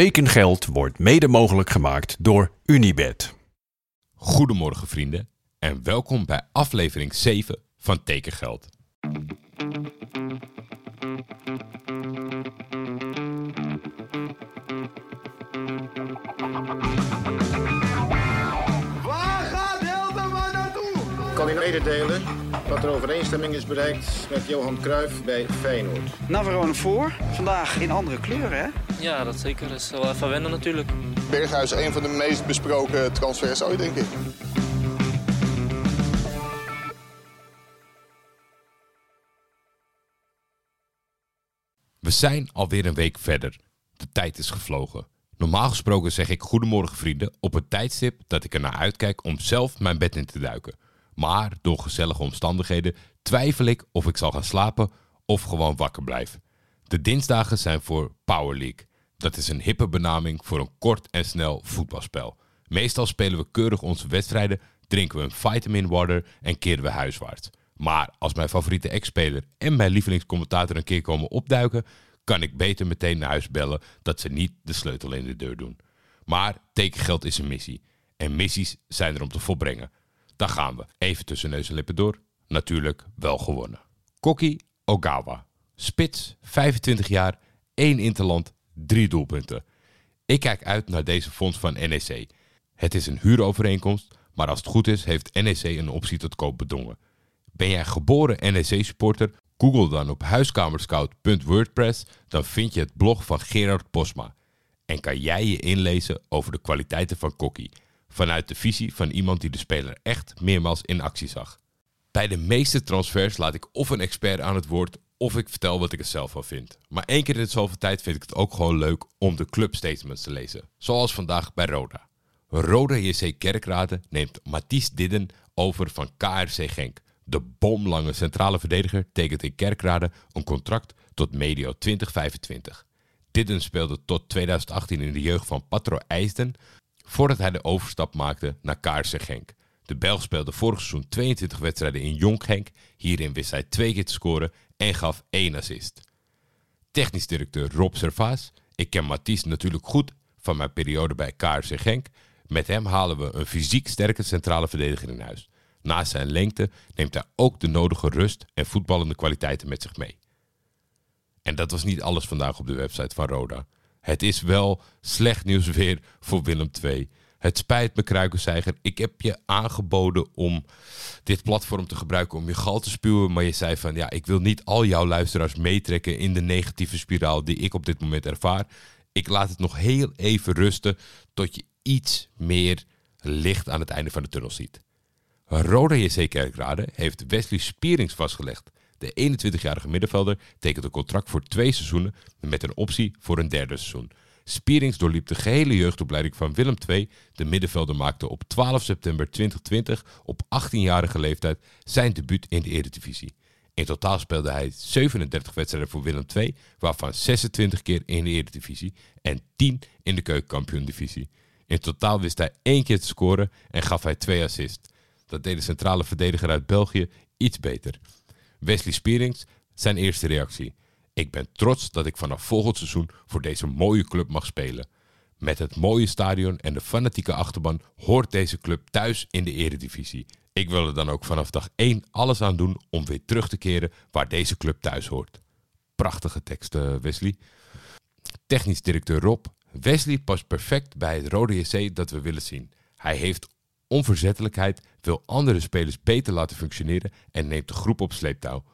Tekengeld wordt mede mogelijk gemaakt door Unibed. Goedemorgen vrienden en welkom bij aflevering 7 van Tekengeld. Waar gaat Hilterman naartoe? kan u mededelen dat er overeenstemming is bereikt met Johan Cruijff bij Feyenoord. Navarone voor. Vandaag in andere kleuren, hè? Ja, dat zeker. Dat is wel even wennen natuurlijk. Berghuis een van de meest besproken transfers ooit, denk ik. We zijn alweer een week verder. De tijd is gevlogen. Normaal gesproken zeg ik goedemorgen vrienden op het tijdstip dat ik er naar uitkijk om zelf mijn bed in te duiken. Maar door gezellige omstandigheden twijfel ik of ik zal gaan slapen of gewoon wakker blijven. De dinsdagen zijn voor Power League. Dat is een hippe benaming voor een kort en snel voetbalspel. Meestal spelen we keurig onze wedstrijden, drinken we een vitamin water en keren we huiswaarts. Maar als mijn favoriete ex-speler en mijn lievelingscommentator een keer komen opduiken, kan ik beter meteen naar huis bellen dat ze niet de sleutel in de deur doen. Maar tekengeld is een missie. En missies zijn er om te volbrengen. Daar gaan we. Even tussen neus en lippen door. Natuurlijk wel gewonnen. Koki Ogawa. Spits, 25 jaar, 1 interland, 3 doelpunten. Ik kijk uit naar deze fonds van NEC. Het is een huurovereenkomst, maar als het goed is, heeft NEC een optie tot koop bedongen. Ben jij geboren NEC-supporter? Google dan op huiskamerscout.wordpress, dan vind je het blog van Gerard Posma. En kan jij je inlezen over de kwaliteiten van Kokkie, vanuit de visie van iemand die de speler echt meermaals in actie zag. Bij de meeste transfers laat ik of een expert aan het woord of ik vertel wat ik er zelf van vind. Maar één keer in zoveel tijd vind ik het ook gewoon leuk om de clubstatements te lezen. Zoals vandaag bij Roda. Roda JC Kerkrade neemt Mathies Didden over van KRC Genk. De bomlange centrale verdediger tekent in Kerkrade een contract tot medio 2025. Didden speelde tot 2018 in de jeugd van Patro IJsden, voordat hij de overstap maakte naar KRC Genk. De Belg speelde vorig seizoen 22 wedstrijden in Jong Genk. Hierin wist hij twee keer te scoren en gaf één assist. Technisch directeur Rob Servaas. Ik ken Mathies natuurlijk goed van mijn periode bij KRC Genk. Met hem halen we een fysiek sterke centrale verdediger in huis. Naast zijn lengte neemt hij ook de nodige rust en voetballende kwaliteiten met zich mee. En dat was niet alles vandaag op de website van Roda. Het is wel slecht nieuws weer voor Willem II. Het spijt me, Kruikenzeiger. Ik heb je aangeboden om dit platform te gebruiken om je gal te spuwen. Maar je zei van, ja, ik wil niet al jouw luisteraars meetrekken in de negatieve spiraal die ik op dit moment ervaar. Ik laat het nog heel even rusten tot je iets meer licht aan het einde van de tunnel ziet. Roda JC Kerkrade heeft Wesley Spierings vastgelegd. De 21-jarige middenvelder tekent een contract voor twee seizoenen met een optie voor een derde seizoen. Spierings doorliep de gehele jeugdopleiding van Willem II. De middenvelder maakte op 12 september 2020 op 18-jarige leeftijd zijn debuut in de Eredivisie. In totaal speelde hij 37 wedstrijden voor Willem II, waarvan 26 keer in de Eredivisie en 10 in de Keukenkampioen-divisie. In totaal wist hij één keer te scoren en gaf hij twee assists. Dat deed de centrale verdediger uit België iets beter. Wesley Spierings, zijn eerste reactie. Ik ben trots dat ik vanaf volgend seizoen voor deze mooie club mag spelen. Met het mooie stadion en de fanatieke achterban hoort deze club thuis in de eredivisie. Ik wil er dan ook vanaf dag 1 alles aan doen om weer terug te keren waar deze club thuis hoort. Prachtige tekst, Wesley. Technisch directeur Rob. Wesley past perfect bij het Rode JC dat we willen zien. Hij heeft onverzettelijkheid, wil andere spelers beter laten functioneren en neemt de groep op sleeptouw.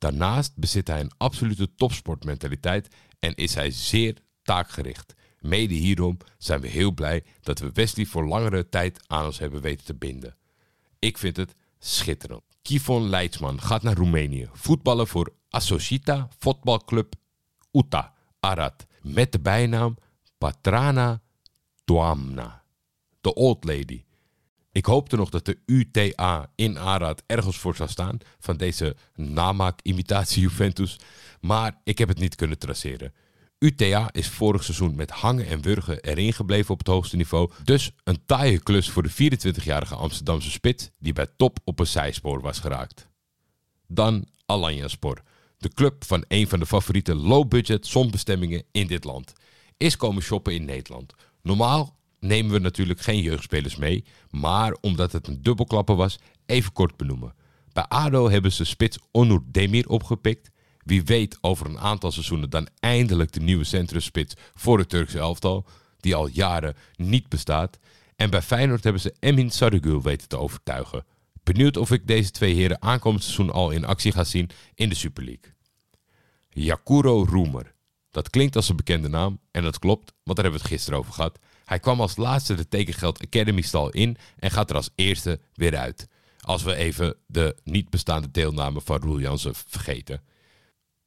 Daarnaast bezit hij een absolute topsportmentaliteit en is hij zeer taakgericht. Mede hierom zijn we heel blij dat we Wesley voor langere tijd aan ons hebben weten te binden. Ik vind het schitterend. Kivon Leidsman gaat naar Roemenië. Voetballen voor Asocita voetbalclub Uta Arad. Met de bijnaam Patrana Doamna. De Old Lady. Ik hoopte nog dat de UTA in Arad ergens voor zou staan van deze namaak-imitatie Juventus, maar ik heb het niet kunnen traceren. UTA is vorig seizoen met hangen en wurgen erin gebleven op het hoogste niveau, dus een taaie klus voor de 24-jarige Amsterdamse spit die bij top op een zijspoor was geraakt. Dan Alanyaspor, de club van een van de favoriete low-budget zonbestemmingen in dit land. is komen shoppen in Nederland. Normaal nemen we natuurlijk geen jeugdspelers mee, maar omdat het een dubbelklapper was, even kort benoemen. Bij ADO hebben ze spits Onur Demir opgepikt. Wie weet over een aantal seizoenen dan eindelijk de nieuwe centrumspits voor het Turkse elftal, die al jaren niet bestaat. En bij Feyenoord hebben ze Emin Sarıgül weten te overtuigen. Benieuwd of ik deze twee heren aankomend seizoen al in actie ga zien in de Super League. Jakuro Roemer. Dat klinkt als een bekende naam en dat klopt, want daar hebben we het gisteren over gehad. Hij kwam als laatste de Tekengeld Academy stal in en gaat er als eerste weer uit. Als we even de niet bestaande deelname van Roel Jansen vergeten.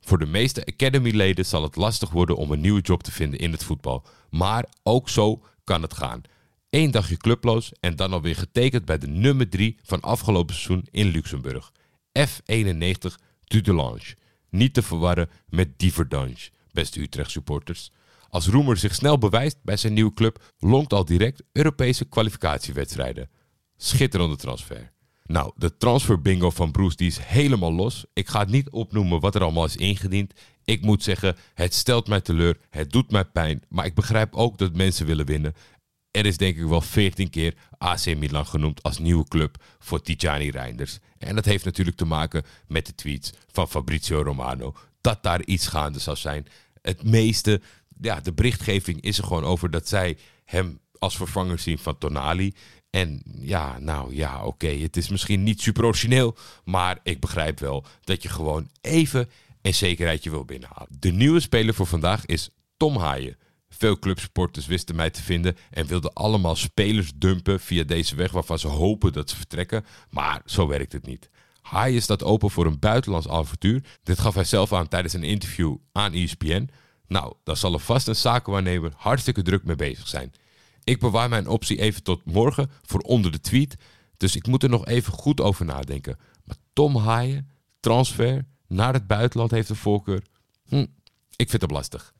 Voor de meeste Academy-leden zal het lastig worden om een nieuwe job te vinden in het voetbal. Maar ook zo kan het gaan. Eén dagje clubloos en dan alweer getekend bij de nummer 3 van afgelopen seizoen in Luxemburg. F91 Dudelange. Niet te verwarren met Diverdange, beste Utrecht supporters. Als Roemer zich snel bewijst bij zijn nieuwe club, lonkt al direct Europese kwalificatiewedstrijden. Schitterende transfer. Nou, de transfer bingo van Bruce die is helemaal los. Ik ga het niet opnoemen wat er allemaal is ingediend. Ik moet zeggen, het stelt mij teleur, het doet mij pijn, maar ik begrijp ook dat mensen willen winnen. Er is denk ik wel 14 keer AC Milan genoemd als nieuwe club voor Tijani Reinders. En dat heeft natuurlijk te maken met de tweets van Fabrizio Romano. Dat daar iets gaande zou zijn. Het meeste, ja, de berichtgeving is er gewoon over dat zij hem als vervanger zien van Tonali. En ja, nou ja, oké, het is misschien niet super origineel, maar ik begrijp wel dat je gewoon even een zekerheidje wil binnenhalen. De nieuwe speler voor vandaag is Tom Haaien. Veel clubsporters wisten mij te vinden en wilden allemaal spelers dumpen via deze weg waarvan ze hopen dat ze vertrekken, maar zo werkt het niet. Haaien staat open voor een buitenlands avontuur. Dit gaf hij zelf aan tijdens een interview aan ESPN. Nou, daar zal er vast een zakenwaarnemer hartstikke druk mee bezig zijn. Ik bewaar mijn optie even tot morgen voor onder de tweet. Dus ik moet er nog even goed over nadenken. Maar Tom Haaien, transfer naar het buitenland heeft een voorkeur. Hm, ik vind hem lastig.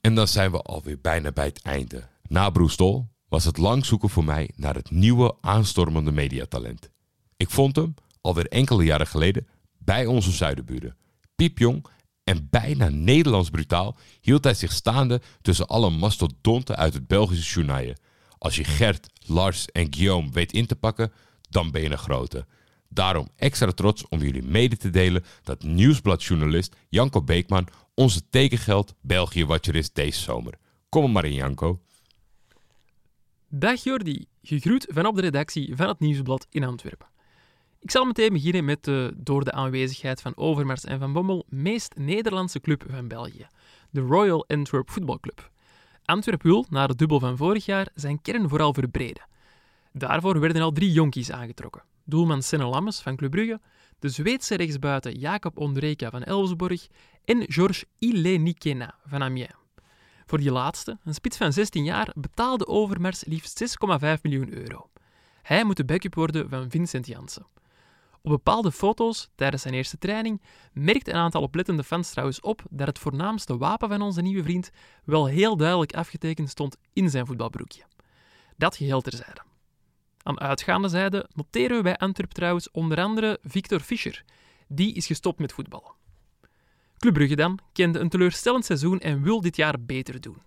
En dan zijn we alweer bijna bij het einde. Na Broestol was het lang zoeken voor mij naar het nieuwe aanstormende mediatalent. Ik vond hem alweer enkele jaren geleden bij onze zuidenburen. Piepjong en bijna Nederlands brutaal hield hij zich staande tussen alle mastodonten uit het Belgische journaille. Als je Gert, Lars en Guillaume weet in te pakken, dan ben je een grote. Daarom extra trots om jullie mede te delen dat nieuwsbladjournalist Janko Beekman onze tekengeld België-watcher is deze zomer. Kom maar in, Janko. Dag Jordi, gegroet vanop de redactie van het Nieuwsblad in Antwerpen. Ik zal meteen beginnen met de door de aanwezigheid van Overmars en Van Bommel meest Nederlandse club van België, de Royal Antwerp Voetbalclub. Antwerp wil, na de dubbel van vorig jaar, zijn kern vooral verbreden. Daarvoor werden al drie jonkies aangetrokken. Doelman Senne Lammes van Club Brugge, de Zweedse rechtsbuiten Jacob Ondreka van Elfsborg en Georges Ilenikena van Amiens. Voor die laatste, een spits van 16 jaar, betaalde Overmars liefst 6,5 miljoen euro. Hij moet de backup worden van Vincent Janssen. Op bepaalde foto's tijdens zijn eerste training merkt een aantal oplettende fans trouwens op dat het voornaamste wapen van onze nieuwe vriend wel heel duidelijk afgetekend stond in zijn voetbalbroekje. Dat geheel terzijde. Aan uitgaande zijde noteren we bij Antwerp trouwens onder andere Victor Fischer. Die is gestopt met voetballen. Club Brugge dan kende een teleurstellend seizoen en wil dit jaar beter doen.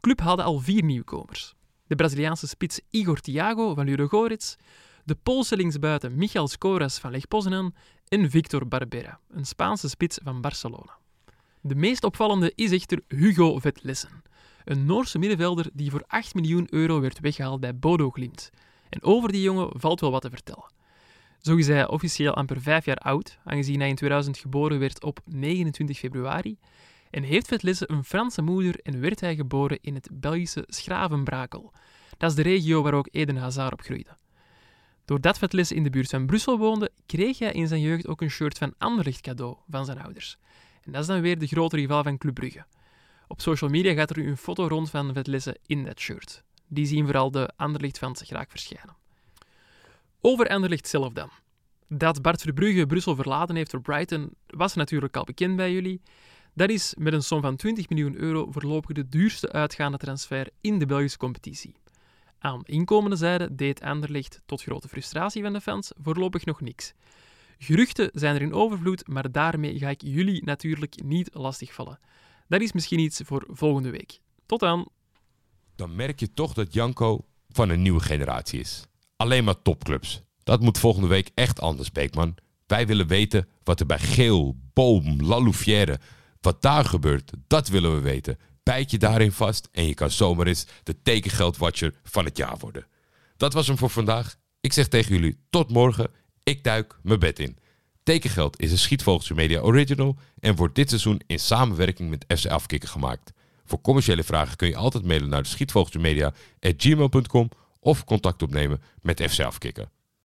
Club hadden al vier nieuwkomers. De Braziliaanse spits Igor Thiago van Ludogorets, de Poolse linksbuiten Michal Skoras van Lech Poznan en Victor Barbera, een Spaanse spits van Barcelona. De meest opvallende is echter Hugo Vetlessen, een Noorse middenvelder die voor 8 miljoen euro werd weggehaald bij Bodo Glimt. En over die jongen valt wel wat te vertellen. Zo is hij officieel amper vijf jaar oud, aangezien hij in 2000 geboren werd op 29 februari, en heeft Vetlessen een Franse moeder en werd hij geboren in het Belgische Schravenbrakel. Dat is de regio waar ook Eden Hazard op groeide. Doordat Vetlessen in de buurt van Brussel woonde, kreeg hij in zijn jeugd ook een shirt van Anderlecht cadeau van zijn ouders. En dat is dan weer de grote rival van Club Brugge. Op social media gaat er nu een foto rond van Vetlessen in dat shirt. Die zien vooral de Anderlecht-fans graag verschijnen. Over Anderlecht zelf dan. Dat Bart Verbrugge Brussel verlaten heeft voor Brighton was natuurlijk al bekend bij jullie. Dat is met een som van 20 miljoen euro voorlopig de duurste uitgaande transfer in de Belgische competitie. Aan inkomende zijde deed Anderlecht, tot grote frustratie van de fans, voorlopig nog niks. Geruchten zijn er in overvloed, maar daarmee ga ik jullie natuurlijk niet lastigvallen. Dat is misschien iets voor volgende week. Tot dan. Dan merk je toch dat Janko van een nieuwe generatie is. Alleen maar topclubs. Dat moet volgende week echt anders, Beekman. Wij willen weten wat er bij Geel, Boom, La Louvière, wat daar gebeurt, dat willen we weten. Bijt je daarin vast en je kan zomaar eens de tekengeldwatcher van het jaar worden. Dat was hem voor vandaag. Ik zeg tegen jullie tot morgen. Ik duik mijn bed in. Tekengeld is een Schietvogeltje Media original en wordt dit seizoen in samenwerking met FC Afkikken gemaakt. Voor commerciële vragen kun je altijd mailen naar de of contact opnemen met FC Afkikken.